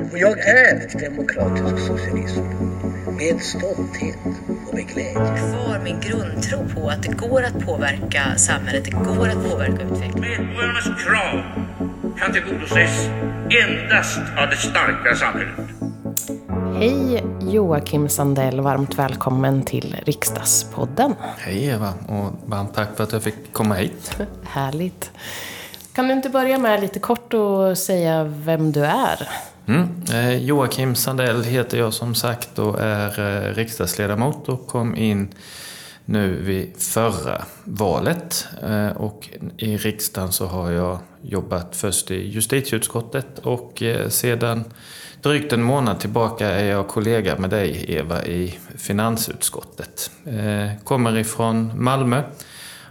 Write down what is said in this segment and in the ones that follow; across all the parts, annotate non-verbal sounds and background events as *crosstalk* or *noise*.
Och jag är demokratisk socialism med stolthet och med glädje. Kvar min grundtro på att det går att påverka samhället, det går att påverka utvecklingen. Medborgarnas krav kan tillgodoses endast av det starka samhället. Hej Joakim Sandell, varmt välkommen till Riksdagspodden. Hej Eva och varmt tack för att jag fick komma hit. *laughs* Härligt. Kan du inte börja med lite kort och säga vem du är? Mm. Eh, Joakim Sandell heter jag som sagt och är eh, riksdagsledamot och kom in nu vid förra valet. Eh, och i riksdagen så har jag jobbat först i justitieutskottet och eh, sedan drygt en månad tillbaka är jag kollega med dig Eva i finansutskottet. Eh, kommer ifrån Malmö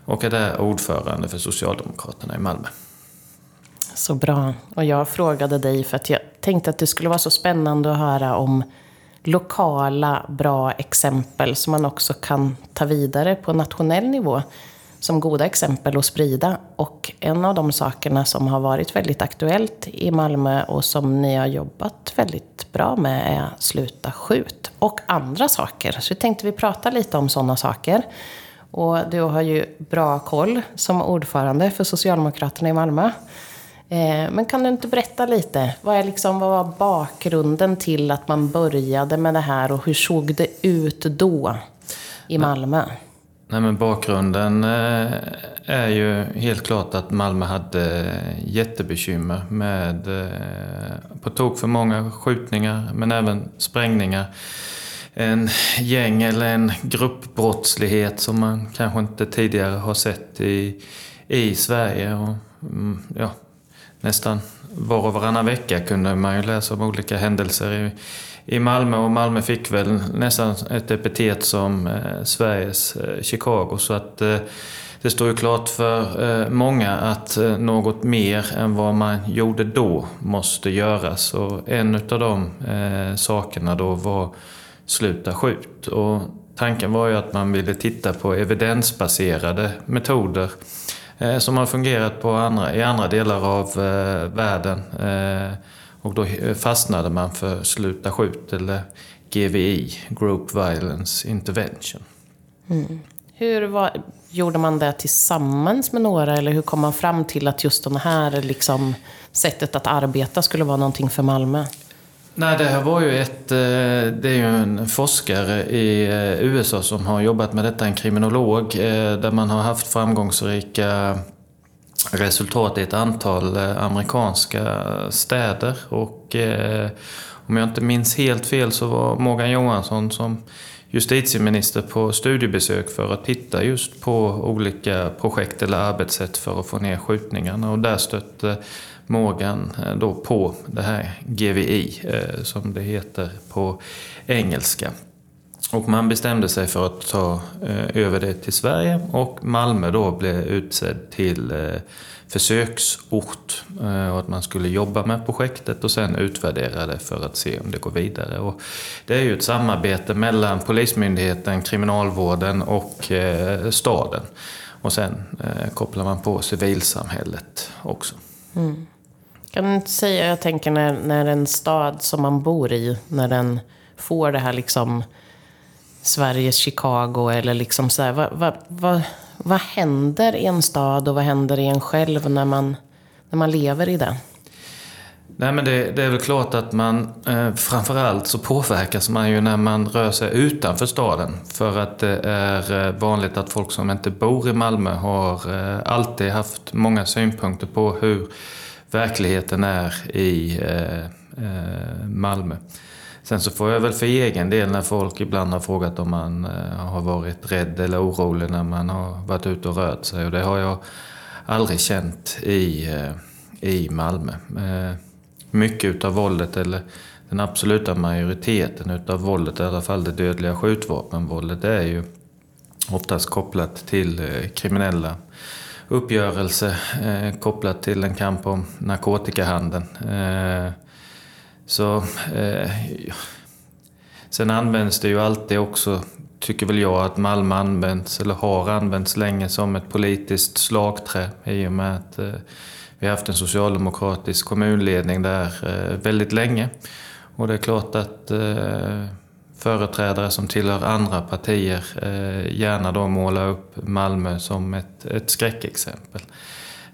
och är där ordförande för Socialdemokraterna i Malmö. Så bra. Och jag frågade dig för att jag tänkte att det skulle vara så spännande att höra om lokala bra exempel som man också kan ta vidare på nationell nivå som goda exempel att sprida. Och en av de sakerna som har varit väldigt aktuellt i Malmö och som ni har jobbat väldigt bra med är Sluta skjut. Och andra saker. Så vi tänkte vi prata lite om sådana saker. Och du har ju bra koll som ordförande för Socialdemokraterna i Malmö. Eh, men kan du inte berätta lite? Vad, är liksom, vad var bakgrunden till att man började med det här och hur såg det ut då i Malmö? Nej, men bakgrunden eh, är ju helt klart att Malmö hade jättebekymmer med eh, på tok för många skjutningar men även sprängningar. En gäng eller en gruppbrottslighet som man kanske inte tidigare har sett i, i Sverige. Och, mm, ja, nästan var och varannan vecka kunde man ju läsa om olika händelser i, i Malmö och Malmö fick väl nästan ett epitet som eh, Sveriges eh, Chicago. Så att eh, det står ju klart för eh, många att eh, något mer än vad man gjorde då måste göras. Och en av de eh, sakerna då var Sluta skjut. Och tanken var ju att man ville titta på evidensbaserade metoder Eh, Eh, som har fungerat på andra, i andra delar av eh, världen. Eh, och då eh, fastnade man för Sluta skjut eller GVI, Group Violence Intervention. Mm. Hur var, gjorde man det tillsammans med några eller hur kom man fram till att just det här liksom, sättet att arbeta skulle vara någonting för Malmö? Nej, det här var ju ett... Eh, det är ju en forskare i eh, USA som har jobbat med detta, en kriminolog, eh, där man har haft framgångsrika resultat i ett antal amerikanska städer. Och om jag inte minns helt fel så var Morgan Johansson som justitieminister på studiebesök för att titta just på olika projekt eller arbetssätt för att få ner skjutningarna. Och där stötte Morgan eh, då på det här GVI eh, som det heter på engelska. Och man bestämde sig för att ta eh, över det till Sverige och Malmö då blev utsedd till försöksort. Och att man skulle jobba med projektet och sen utvärdera det för att se om det går vidare. Och det är ju ett samarbete mellan Polismyndigheten, Kriminalvården och staden. Och sen kopplar man på civilsamhället också. Mm. Kan du inte säga, jag tänker när, när en stad som man bor i, när den får det här liksom Sveriges Chicago eller liksom så här, vad, vad, vad, vad händer i en stad och vad händer i en själv när man, när man lever i det? Nej men det, det, är väl klart att man, eh, framförallt så påverkas man ju när man rör sig utanför staden. För att det är eh, vanligt att folk som inte bor i Malmö har eh, alltid haft många synpunkter på hur verkligheten är i eh, eh, Malmö. Sen så får jag väl för egen del när folk ibland har frågat om man eh, har varit rädd eller orolig när man har varit ute och rört sig. Och det har jag aldrig känt i, i Malmö. Mycket utav våldet, eller den absoluta majoriteten utav våldet, i alla fall det dödliga skjutvapenvåldet, det är ju oftast kopplat till kriminella uppgörelse eh, kopplat till en kamp om narkotikahandeln. Eh, så, eh, sen används det ju alltid också, tycker väl jag, att Malmö används, eller har använts länge som ett politiskt slagträ i och med att eh, vi har haft en socialdemokratisk kommunledning där eh, väldigt länge. Och det är klart att eh, företrädare som tillhör andra partier eh, gärna då målar upp Malmö som ett, ett skräckexempel.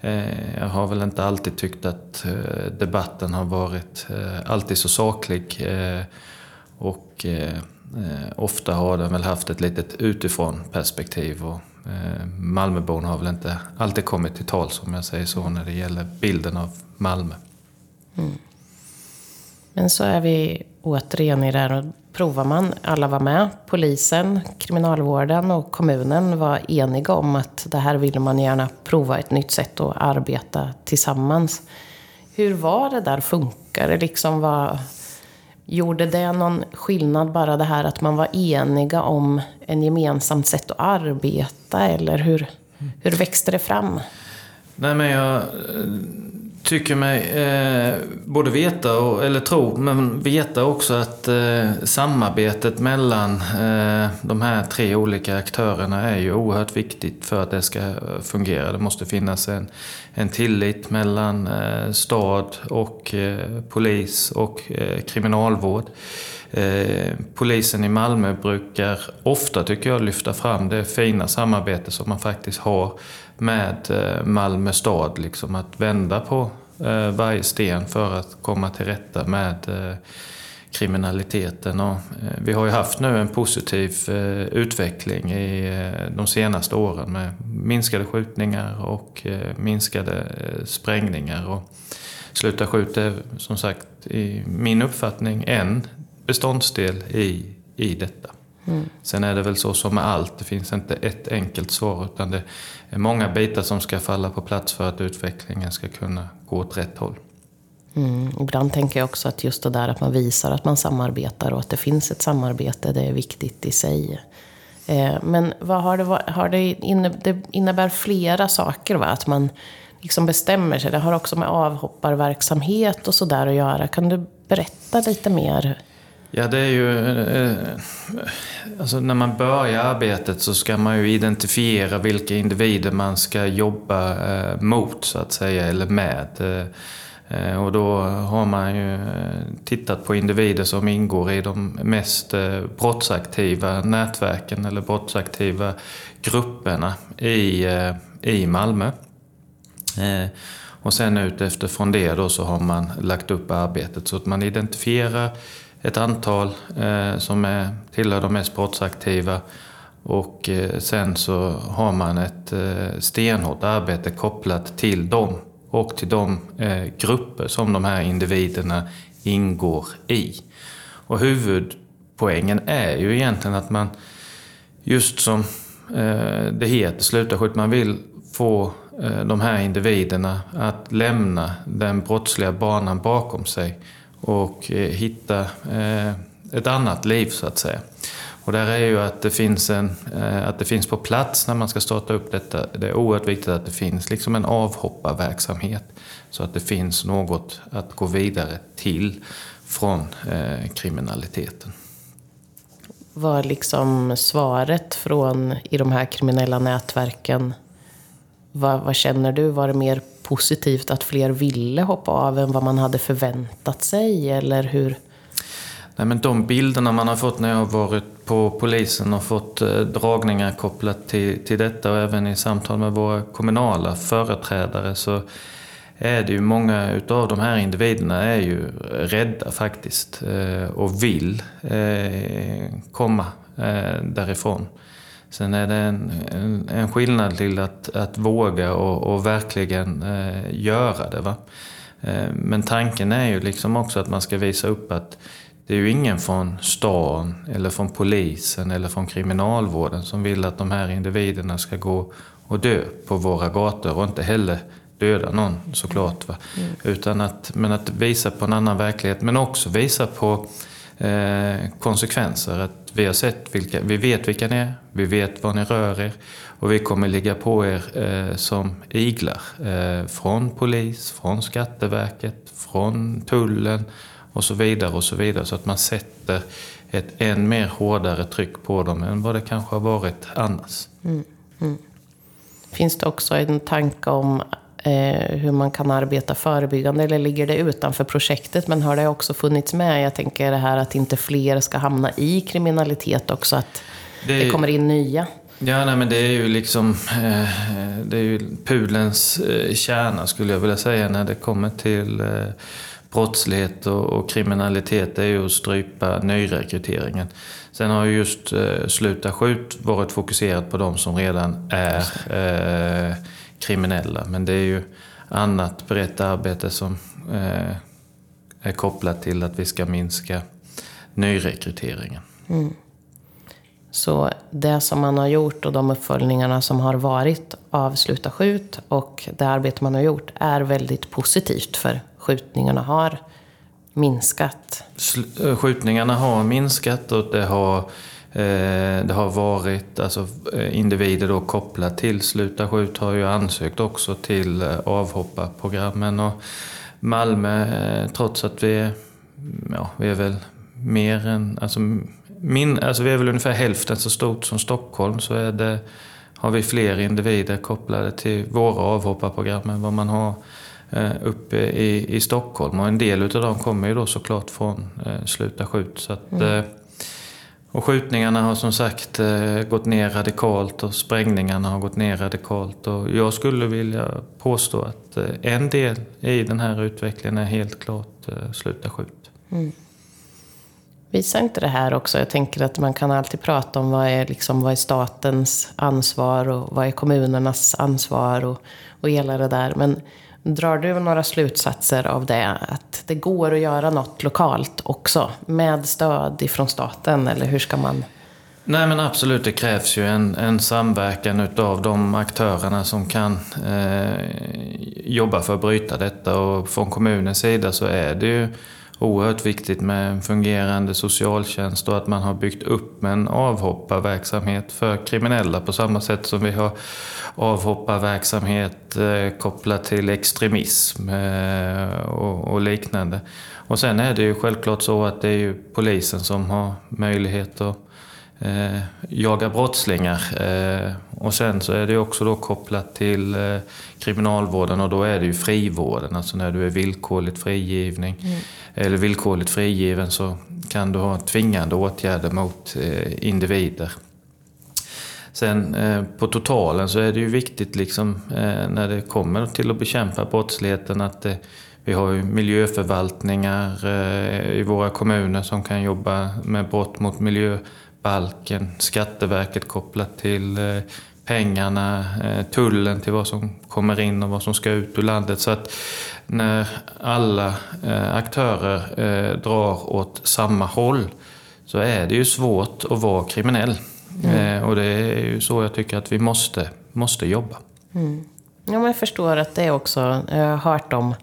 Eh, jag har väl inte alltid tyckt att eh, debatten har varit eh, alltid så saklig. Eh, och eh, eh, ofta har den väl haft ett litet utifrån perspektiv. Och Malmöborna har väl inte alltid kommit till tal om jag säger så när det gäller bilden av Malmö. Mm. Men så är vi återigen i det här provar man, alla var med, polisen, kriminalvården och kommunen var eniga om att det här ville man gärna prova ett nytt sätt att arbeta tillsammans. Hur var det där? Funkar det liksom? Var, gjorde det någon skillnad bara det här att man var eniga om en gemensamt sätt att arbeta? Eller hur, hur växte det fram? Nej, men jag tycker mig eh, både veta, och, eller tro, men veta också att eh, samarbetet mellan eh, de här tre olika aktörerna är ju oerhört viktigt för att det ska fungera. Det måste finnas en, en tillit mellan eh, stad och eh, polis och eh, kriminalvård. Eh, polisen i Malmö brukar ofta, tycker jag, lyfta fram det fina samarbete som man faktiskt har med eh, Malmö stad. Liksom att vända på eh, varje sten för att komma till rätta med eh, kriminaliteten. Och vi har ju haft nu en positiv utveckling i de senaste åren med minskade skjutningar och minskade sprängningar. Och Sluta skjut är som sagt i min uppfattning en beståndsdel i, i detta. Mm. Sen är det väl så som med allt, det finns inte ett enkelt svar utan det är många bitar som ska falla på plats för att utvecklingen ska kunna gå åt rätt håll. Mm. Ibland tänker jag också att just det där att man visar att man samarbetar och att det finns ett samarbete, det är viktigt i sig. Eh, men vad har det, har det, inne, det innebär flera saker, va? att man liksom bestämmer sig. Det har också med avhopparverksamhet och sådär att göra. Kan du berätta lite mer? Ja, det är ju... Eh, alltså när man börjar arbetet så ska man ju identifiera vilka individer man ska jobba eh, mot, så att säga, eller med. Eh, och då har man ju tittat på individer som ingår i de mest brottsaktiva nätverken eller brottsaktiva grupperna i, i Malmö. Och sen utifrån det då så har man lagt upp arbetet så att man identifierar ett antal eh, som är, tillhör de mest brottsaktiva. Och eh, sen så har man ett eh, stenhårt arbete kopplat till dem och till de eh, grupper som de här individerna ingår i. Och huvudpoängen är ju egentligen att man, just som eh, det heter, sluta skjut, man vill få eh, de här individerna att lämna den brottsliga banan bakom sig och eh, hitta eh, ett annat liv så att säga. Och där är ju att det, finns en, eh, att det finns på plats när man ska starta upp detta. Det är oerhört viktigt att det finns liksom en avhopparverksamhet. Så att det finns något att gå vidare till från kriminaliteten. Var liksom svaret från i de här kriminella nätverken? Vad, vad känner du? Var det mer positivt att fler ville hoppa av än vad man hade förväntat sig? Eller hur? Nej, men de bilderna man har fått när jag har varit på polisen och fått eh, dragningar kopplat till, till detta och även i samtal med våra kommunala företrädare så är det ju många utav de här individerna är ju rädda faktiskt eh, och vill eh, komma därifrån. Sen är det en, en, en skillnad till att, att våga och, och verkligen eh, göra det. Va? Eh, men tanken är ju liksom också att man ska visa upp att det är ju ingen från stan eller från polisen eller från kriminalvården som vill att de här individerna ska gå och dö på våra gator och inte heller döda någon såklart. Va? Mm. Utan att, men att visa på en annan verklighet men också visa på eh, konsekvenser. Att vi har sett vilka, vi vet vilka ni är, vi vet var ni rör er och vi kommer ligga på er eh, som iglar. Eh, från polis, från Skatteverket, från tullen och så vidare och så vidare. Så att man sätter ett än mer hårdare tryck på dem än vad det kanske har varit annars. Mm, mm. Finns det också en tanke om eh, hur man kan arbeta förebyggande? Eller ligger det utanför projektet? Men har det också funnits med? Jag tänker det här att inte fler ska hamna i kriminalitet också. Att det, det kommer in nya. Ja, nej, men det är ju liksom eh, det är ju pudlens eh, kärna skulle jag vilja säga när det kommer till eh, brottslighet och, och kriminalitet. Är ju att strypa nyrekryteringen. Sen har ju just eh, Sluta skjut varit fokuserat på de som redan är eh, kriminella. Men det är ju annat brett arbete som eh, är kopplat till att vi ska minska nyrekryteringen. Mm. Så det som man har gjort och de uppföljningarna som har varit av Sluta skjut och det arbete man har gjort är väldigt positivt för skjutningarna har minskat. Eh, skjutningarna har minskat och det har, det har varit alltså, eh, individer då kopplat till Sluta skjut har ju ansökt också till eh, avhopparprogrammen. Och Malmö, eh, trots att vi är, ja, vi är väl mer än, alltså min, alltså vi är väl ungefär hälften så stort som Stockholm så är det, har vi fler individer kopplade till våra avhopparprogram än vad man har eh, uppe i, i Stockholm. Och en del av dem kommer ju då såklart från eh, Sluta skjut. Så att, mm och skjutningarna har som sagt eh, gått ner radikalt och sprängningarna har gått ner radikalt. Och jag skulle vilja påstå att eh, en del i den här utvecklingen är helt klart eh, Sluta skjut. Mm. Visar inte det här också? Jag tänker att man kan alltid prata om vad är, liksom, vad är statens ansvar och vad är kommunernas ansvar och, och hela det där. Men drar du några slutsatser av det? Att det går att göra något lokalt också med stöd ifrån staten? Eller hur ska man? Nej men absolut, det krävs ju en, en samverkan utav de aktörerna som kan eh, jobba för att bryta detta. Och från kommunens sida så är det ju oerhört viktigt med en fungerande socialtjänst och att man har byggt upp en avhopparverksamhet för kriminella på samma sätt som vi har avhopparverksamhet eh, kopplat till extremism eh, och, och, liknande. Och sen är det ju självklart så att det är ju polisen som har möjlighet att eh, jaga brottslingar. Eh, och sen så är det också då kopplat till eh, kriminalvården och då är det ju frivården, alltså när du är villkorligt frigivning. Mm. Eller villkorligt frigiven så kan du ha tvingande åtgärder mot eh, individer. Sen eh, på totalen så är det ju viktigt liksom, eh, när det kommer till att bekämpa brottsligheten att eh, vi har ju miljöförvaltningar eh, i våra kommuner som kan jobba med brott mot miljöbalken. Skatteverket kopplat till eh, pengarna, eh, tullen till vad som kommer in och vad som ska ut ur landet. Så att när alla eh, aktörer eh, drar åt samma håll så är det ju svårt att vara kriminell. Mm. Och det är ju så jag tycker att vi måste, måste jobba. Mm. Ja, men jag förstår att det är också, jag har hört om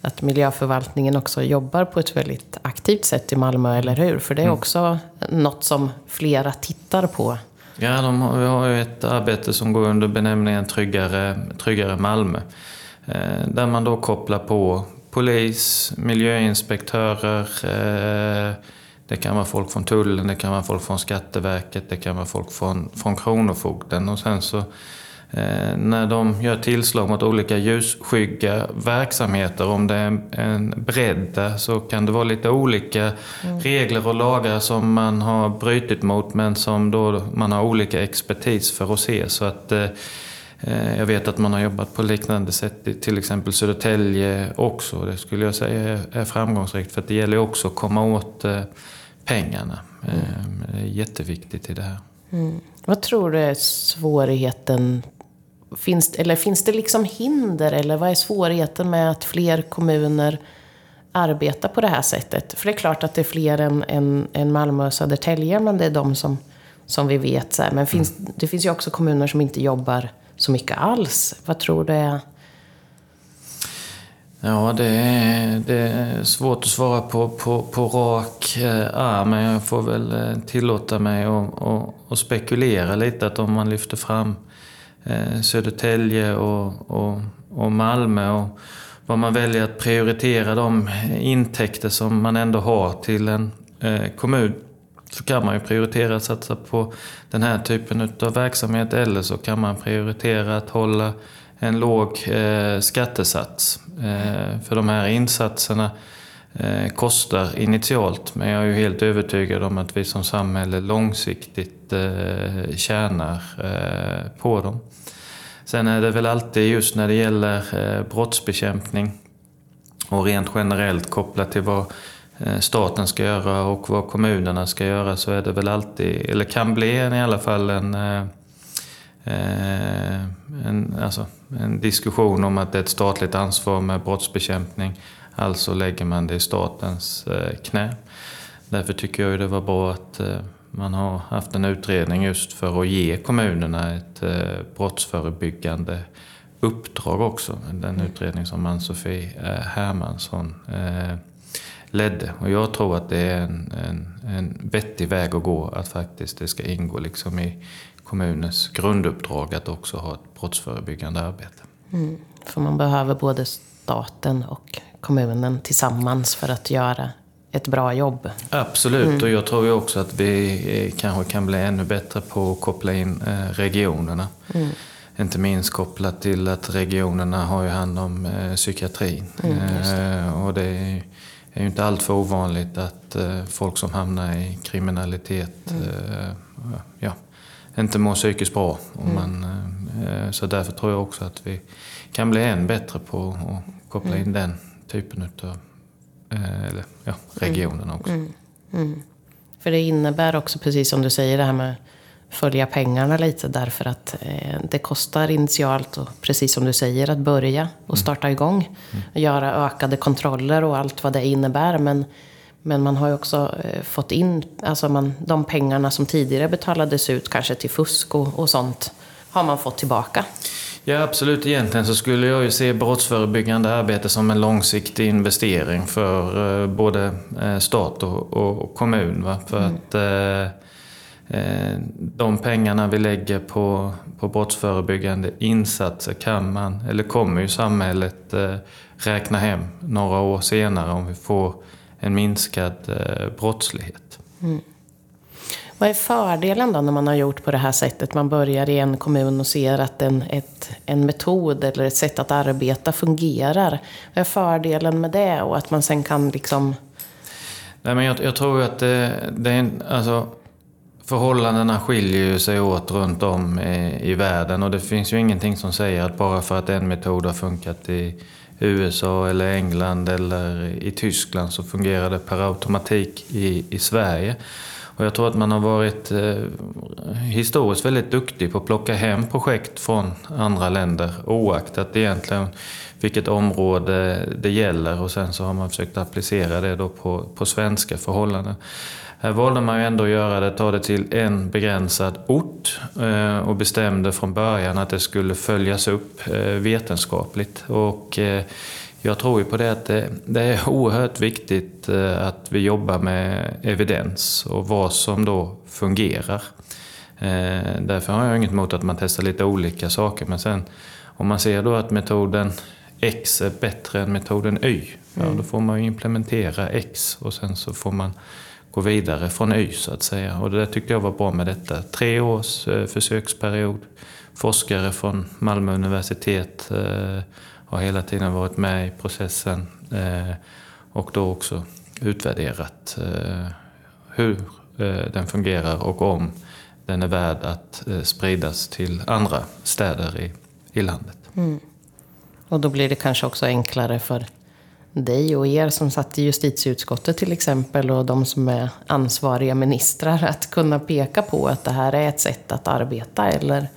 att miljöförvaltningen också jobbar på ett väldigt aktivt sätt i Malmö, eller hur? För det är mm. också något som flera tittar på Ja, de har, vi har ju ett arbete som går under benämningen Tryggare, tryggare Malmö. Eh, där man då kopplar på polis, miljöinspektörer, eh, det kan vara folk från tullen, det kan vara folk från Skatteverket, det kan vara folk från, från Kronofogden. Och sen så när de gör tillslag mot olika ljusskygga verksamheter, om det är en bredd så kan det vara lite olika mm. regler och lagar som man har brutit mot men som då man har olika expertis för att se. Så att, eh, eh, jag vet att man har jobbat på liknande sätt i till exempel Södertälje också. Det skulle jag säga är framgångsrikt för det gäller också att komma åt pengarna. Mm. Det är jätteviktigt i det här. Mm. Vad tror du är svårigheten Finns, eller finns det liksom hinder eller vad är svårigheten med att fler kommuner arbetar på det här sättet? För det är klart att det är fler än, än, än Malmö och Södertälje, men det är de som, som vi vet. Så här. Men finns, mm. det finns ju också kommuner som inte jobbar så mycket alls. Vad tror du är... Ja, det är, det är svårt att svara på, på, på rak eh, arm, men jag får väl eh, tillåta mig att, spekulera lite. Att om man lyfter fram Eh, Södertälje och, och, och Malmö. Och vad man väljer att prioritera de intäkter som man ändå har till en eh, kommun så kan man ju prioritera att satsa på den här typen av verksamhet eller så kan man prioritera att hålla en låg eh, skattesats. Eh, för de här insatserna Eh, kostar initialt men jag är ju helt övertygad om att vi som samhälle långsiktigt eh, tjänar eh, på dem. Sen är det väl alltid just när det gäller eh, brottsbekämpning och rent generellt kopplat till vad eh, staten ska göra och vad kommunerna ska göra så är det väl alltid, eller kan bli i alla fall en, eh, en, alltså, en diskussion om att det är ett statligt ansvar med brottsbekämpning. Alltså lägger man det i statens eh, knä. Därför tycker jag det var bra att eh, man har haft en utredning just för att ge kommunerna ett eh, brottsförebyggande uppdrag också. Den utredning som Ann-Sofie Hermansson ledde. Och jag tror att det är en, en, en vettig väg att gå att faktiskt det ska ingå liksom i kommunens grunduppdrag att också ha ett brottsförebyggande arbete. Mm. För man behöver både staten och kommunen tillsammans för att göra ett bra jobb. Absolut, mm. och jag tror ju också att vi kanske kan bli ännu bättre på att koppla in eh, regionerna. Mm. Inte minst kopplat till att regionerna har ju hand om eh, psykiatrin. Mm, det. Eh, och det är, är ju inte alltför ovanligt att folk som hamnar i kriminalitet mm. ja, inte mår psykiskt bra. Mm. Man, så därför tror jag också att vi kan bli än bättre på att koppla mm. in den typen av Eh, eller ja, regionerna också. Mm. Mm. För det innebär också, precis som du säger, det här med följa pengarna lite därför att eh, det kostar initialt och precis som du säger att börja och mm. starta igång. Mm. Göra ökade kontroller och allt vad det innebär. Men, men man har ju också eh, fått in alltså man, de pengarna som tidigare betalades ut kanske till fusk och, och sånt har man fått tillbaka. Ja, absolut. Egentligen så skulle jag ju se brottsförebyggande arbete som en långsiktig investering för eh, både eh, stat och, kommun. Va? För mm. att eh, de pengarna vi lägger på, på brottsförebyggande insatser kan man, eller kommer ju samhället räkna hem några år senare om vi får en minskad brottslighet. Mm. Vad är fördelen då när man har gjort på det här sättet? Man börjar i en kommun och ser att en, ett, en metod eller ett sätt att arbeta fungerar. Vad är fördelen med det och att man sen kan liksom... Nej, men jag, jag tror att det, det är en, alltså, Förhållandena skiljer sig åt runt om i, i världen och det finns ju ingenting som säger att bara för att en metod har funkat i USA eller England eller i Tyskland så fungerar det per automatik i, i Sverige. Och jag tror att man har varit eh, historiskt väldigt duktig på att plocka hem projekt från andra länder oaktat egentligen vilket område det gäller och sen så har man försökt applicera det då på, på svenska förhållanden. Här valde man ju ändå att göra det, ta det till en begränsad ort eh, och bestämde från början att det skulle följas upp eh, vetenskapligt. Och eh, jag tror ju på det att det, det, är oerhört viktigt eh, att vi jobbar med evidens och vad som då fungerar. Eh, därför har jag inget emot att man testar lite olika saker. Men sen om man ser då att metoden X är bättre än metoden Y, ja, då får man ju implementera X och sen så får man gå vidare från Y så att säga. Och det tyckte jag var bra med detta. Tre års eh, försöksperiod. Forskare från Malmö universitet har hela tiden varit med i processen eh, och då också utvärderat eh, hur eh, den fungerar och om den är värd att spridas till andra städer i, i landet. Mm. Och då blir det kanske också enklare för dig och er som satt i justitieutskottet till exempel och de som är ansvariga ministrar att kunna peka på att det här är ett sätt att arbeta eller?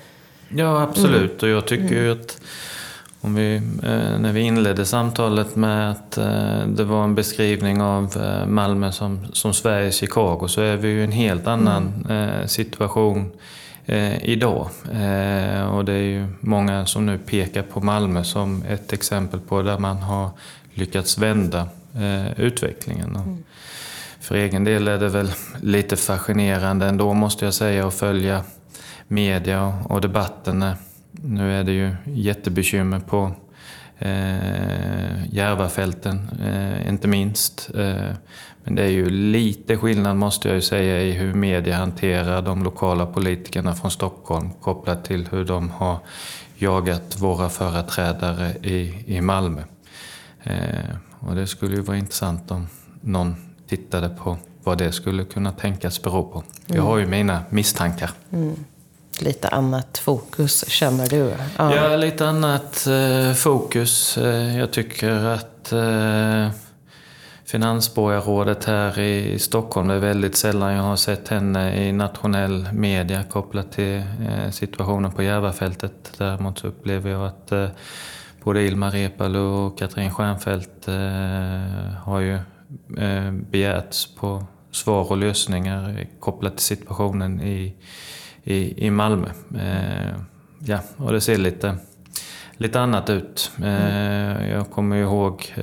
Ja absolut mm. och jag tycker ju att om vi, eh, när vi inledde samtalet med att eh, det var en beskrivning av eh, Malmö som, som Sveriges Chicago så är vi ju i en helt annan mm. situation idag. Och det är ju många som nu pekar på Malmö som ett exempel på där man har lyckats vända utvecklingen. Mm. För egen del är det väl lite fascinerande ändå måste jag säga att följa media och debatten nu är det ju jättebekymmer på Eh, Järvafälten, eh, inte minst. Eh, men det är ju lite skillnad måste jag ju säga i hur media hanterar de lokala politikerna från Stockholm kopplat till hur de har jagat våra företrädare i, i Malmö. Eh, och det skulle ju vara intressant om någon tittade på vad det skulle kunna tänkas bero på. Jag har ju mina misstankar. Mm. Lite annat fokus känner du? Ja, ja lite annat eh, fokus. Eh, jag tycker att eh, finansborgarrådet här i Stockholm, det är väldigt sällan jag har sett henne i nationell media kopplat till eh, situationen på Järvafältet. Däremot så upplever jag att eh, både Ilmar Reepalu och Katrin Stjernfeldt eh, har ju eh, begärts på svar och lösningar kopplat till situationen i, i, i Malmö. Ja, och det ser lite, lite annat ut. Jag kommer ihåg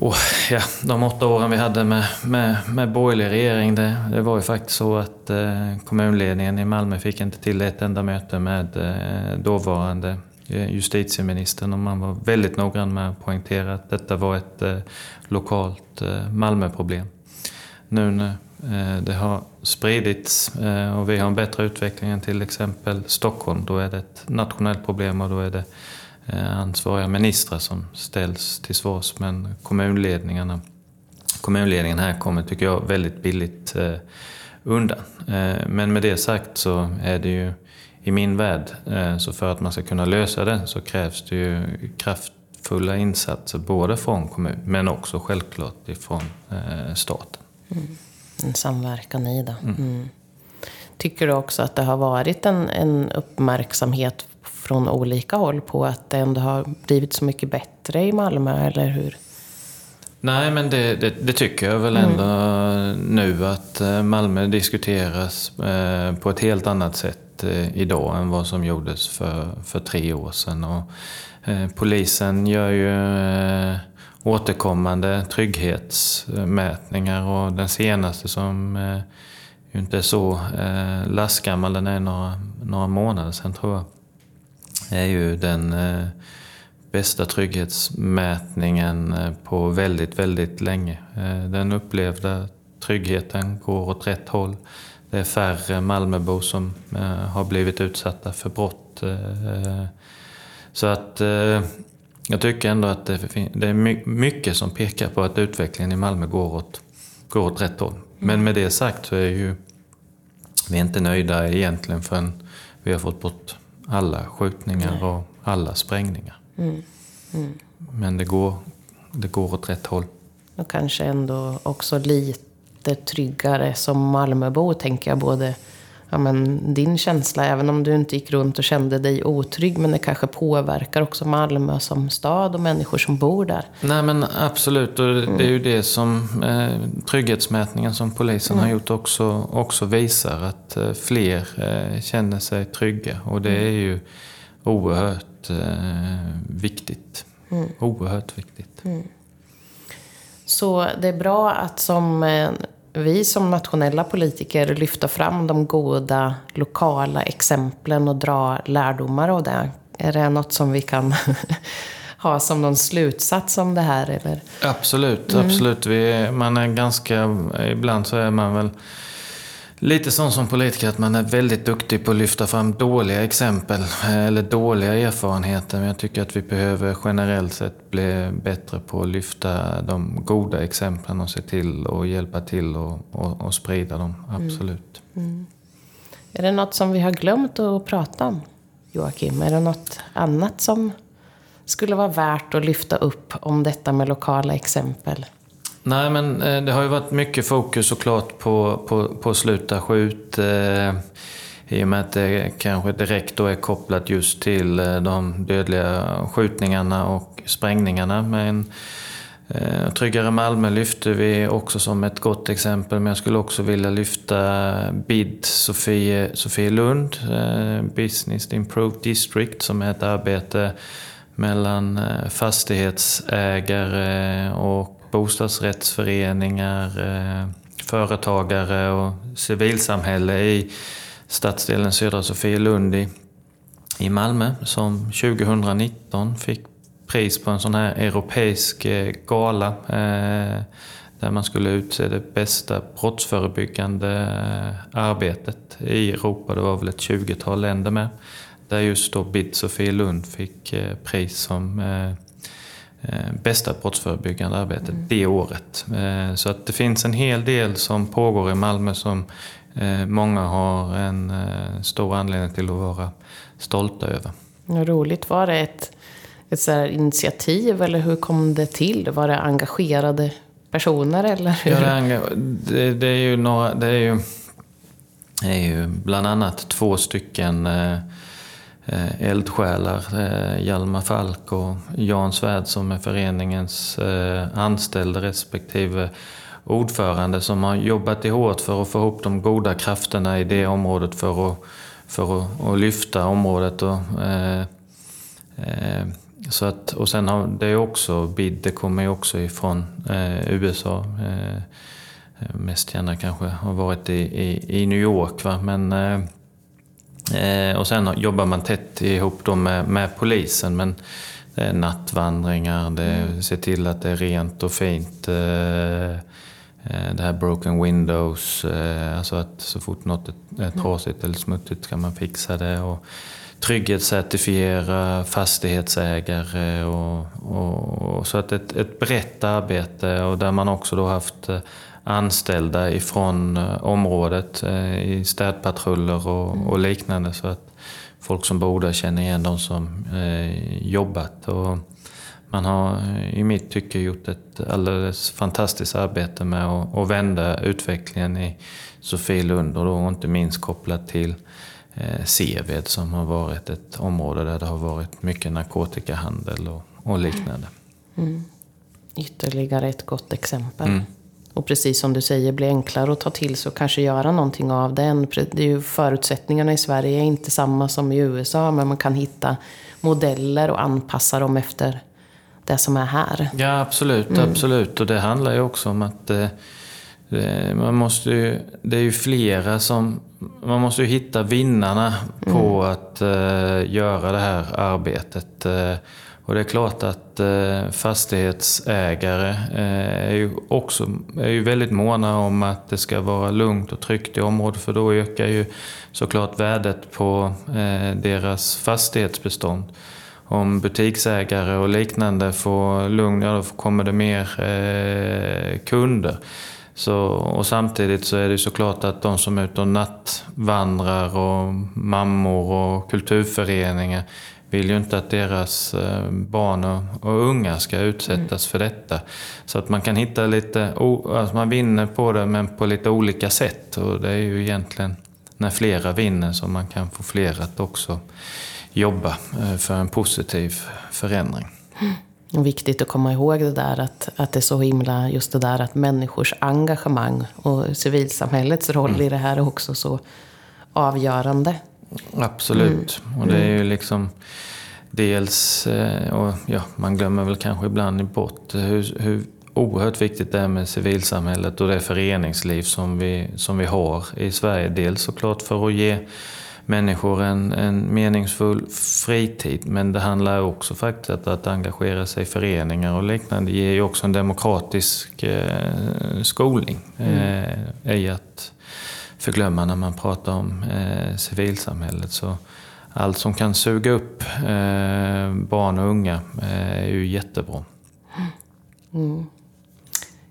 och ja, de åtta åren vi hade med, med, med borgerlig regering, det, det var ju faktiskt så att eh, kommunledningen i Malmö fick inte till ett enda möte med eh, dåvarande eh, justitieministern och man var väldigt noggrann med att poängtera att detta var ett eh, lokalt eh, Malmöproblem. Nu när eh, Eh, det har spridits eh, och vi har en bättre utveckling än till exempel Stockholm, då är det ett nationellt problem och då är det eh, ansvariga ministrar som ställs till svars. Men kommunledningarna, kommunledningen här kommer, tycker jag, väldigt billigt undan. Men med det sagt så är det ju i min värld, så för att man ska kunna lösa det så krävs det ju kraftfulla insatser både från kommun men också självklart ifrån staten. Mm. En samverkan i det. Mm. Mm. Tycker du också att det har varit en, en uppmärksamhet från olika håll på att det ändå har blivit så mycket bättre i Malmö, eller hur? Nej, men det, det, det tycker jag väl ändå mm. nu att eh, Malmö diskuteras eh, på ett helt annat sätt eh, idag än vad som gjordes för, för tre år sedan. Och, polisen gör ju återkommande trygghetsmätningar och den senaste som eh, ju inte är så eh, lastgammal, den är några, några månader sedan tror jag är ju den eh, bästa trygghetsmätningen eh, på väldigt, väldigt länge. Eh, den upplevda tryggheten går åt rätt håll. Det är färre Malmöbor som har blivit utsatta för brott. Så att jag tycker ändå att det är mycket som pekar på att utvecklingen i Malmö går åt, går åt rätt håll. Men med det sagt så är ju vi är inte nöjda egentligen förrän vi har fått bort alla skjutningar Nej. och alla sprängningar. Mm. Mm. Men det går, det går åt rätt håll. Och kanske ändå också lite tryggare som Malmöbo, tänker jag. Både ja, men, din känsla, även om du inte gick runt och kände dig otrygg, men det kanske påverkar också Malmö som stad och människor som bor där. Nej men absolut, och det är ju det som eh, trygghetsmätningen som polisen mm. har gjort också, också visar, att eh, fler eh, känner sig trygga. Och det mm. är ju oerhört eh, viktigt. Mm. Oerhört viktigt. Mm. Så det är bra att som eh, vi som nationella politiker lyfta fram de goda lokala exemplen och dra lärdomar av det? Är det något som vi kan *laughs* ha som någon slutsats om det här? Eller? Absolut, mm. absolut. Vi, man är ganska, ibland så är man väl Lite sån som politiker att man är väldigt duktig på att lyfta fram dåliga exempel eller dåliga erfarenheter. Men jag tycker att vi behöver generellt sett bli bättre på att lyfta de goda exemplen och se till och hjälpa till och, och, och sprida dem. Mm. Absolut. Mm. Mm. Är det något som vi har glömt att prata om, Joakim? Är det något annat som skulle vara värt att lyfta upp om detta med lokala exempel? Nej, men eh, det har ju varit mycket fokus såklart på, på, på sluta skjut. Eh, I och med att det kanske direkt då är kopplat just till eh, de dödliga skjutningarna och sprängningarna. Men eh, Tryggare Malmö lyfter vi också som ett gott exempel. Men jag skulle också vilja lyfta BID Sofie, Sofie Lund, eh, Business Improved District, som är ett arbete mellan eh, fastighetsägare och bostadsrättsföreningar, eh, företagare och civilsamhälle i stadsdelen Södra Sofielund i, i Malmö som 2019 fick pris på en sån här europeisk eh, gala eh, där man skulle utse det bästa brottsförebyggande arbetet i Europa. Det var väl ett 20-tal länder med. Där just då BID Sofielund fick pris som bästa brottsförebyggande arbetet mm. det året. Så att det finns en hel del som pågår i Malmö som många har en stor anledning till att vara stolta över. roligt. Var det ett ett så initiativ eller hur kom det till? Var det engagerade personer eller hur? Ja, det, det, är ju några, det är ju, det är ju bland annat två stycken eh, eh, Eh, eldsjälar, eh, Hjalmar Falk och Jan Svärd som är föreningens eh, anställde respektive ordförande som har jobbat hårt för att få ihop de goda krafterna i det området för att, för att, att lyfta området. Och, eh, eh, så att, och sen har det också, BID det kommer ju också ifrån eh, USA. Eh, eh mest gärna kanske har varit i, i, i New York. Va? Men, eh, och sen jobbar man tätt ihop då med, med polisen. Men det är nattvandringar, det är, mm. se till att det är rent och fint. Eh, eh, det här broken windows, alltså att så fort något är mm. trasigt eller smuttigt kan man fixa det. Och, trygghetscertifiera fastighetsägare. Och, och, och, så att ett, ett brett arbete och där man också då haft anställda ifrån eh, området eh, i städpatruller och, och liknande. Så att folk som bor där känner igen de som eh, jobbat. Och man har i mitt tycke gjort ett alldeles fantastiskt arbete med att, att vända utvecklingen i Sofielund och då inte minst kopplat till Seved som har varit ett område där det har varit mycket narkotikahandel och, och liknande. Mm. Ytterligare ett gott exempel. Mm. Och precis som du säger, blir enklare att ta till sig och kanske göra någonting av den. Det är ju förutsättningarna i Sverige är inte samma som i USA, men man kan hitta modeller och anpassa dem efter det som är här. Ja, absolut. Mm. absolut. Och det handlar ju också om att eh, man måste ju, det är ju flera som... Man måste ju hitta vinnarna på mm. att uh, göra det här arbetet. Uh, och det är klart att eh, fastighetsägare eh, är ju också är ju väldigt måna om att det ska vara lugnt och tryggt i området. För då ökar ju såklart värdet på eh, deras fastighetsbestånd. Om butiksägare och liknande får lugn, ja då kommer det mer kunder. Så, och samtidigt så är det såklart att de som är ute och nattvandrar och mammor och kulturföreningar vill ju inte att deras eh, barn och unga ska utsättas för detta. Så att man kan hitta lite, alltså man vinner på det men på lite olika sätt. Och det är ju egentligen när flera vinner som man kan få fler att också jobba eh, för en positiv förändring. Viktigt att komma ihåg det där att, att det är så himla, just det där att människors engagemang och civilsamhällets roll mm. i det här är också så avgörande. Absolut. Mm. Och det är ju liksom dels, eh, och ja, man glömmer väl kanske ibland bort hur, hur oerhört viktigt det är med civilsamhället och det föreningsliv som vi, som vi har i Sverige. Dels såklart för att ge människor en, en meningsfull fritid. Men det handlar också faktiskt att, att engagera sig i föreningar och liknande. Det ger ju också en demokratisk eh, skolning mm. eh, i att förglömma när man pratar om eh, civilsamhället. Så allt som kan suga upp eh, barn och unga eh, är ju jättebra. Mm.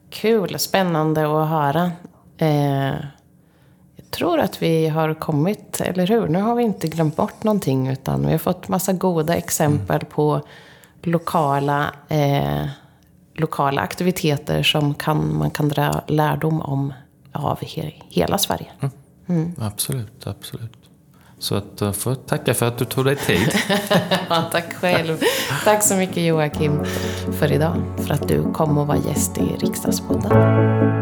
Kul, spännande att höra. Eh, tror att vi har kommit, eller hur? Nu har vi inte glömt bort någonting utan vi har fått massa goda exempel mm. på lokala, eh, lokala aktiviteter som kan, man kan dra lärdom om av he, hela Sverige. Mm. Mm. Absolut, absolut. Så att jag eh, får tacka för att du tog dig tid. *laughs* ja, tack själv. Tack så mycket Joakim för idag. För att du kom och var gäst i Riksdagspodden.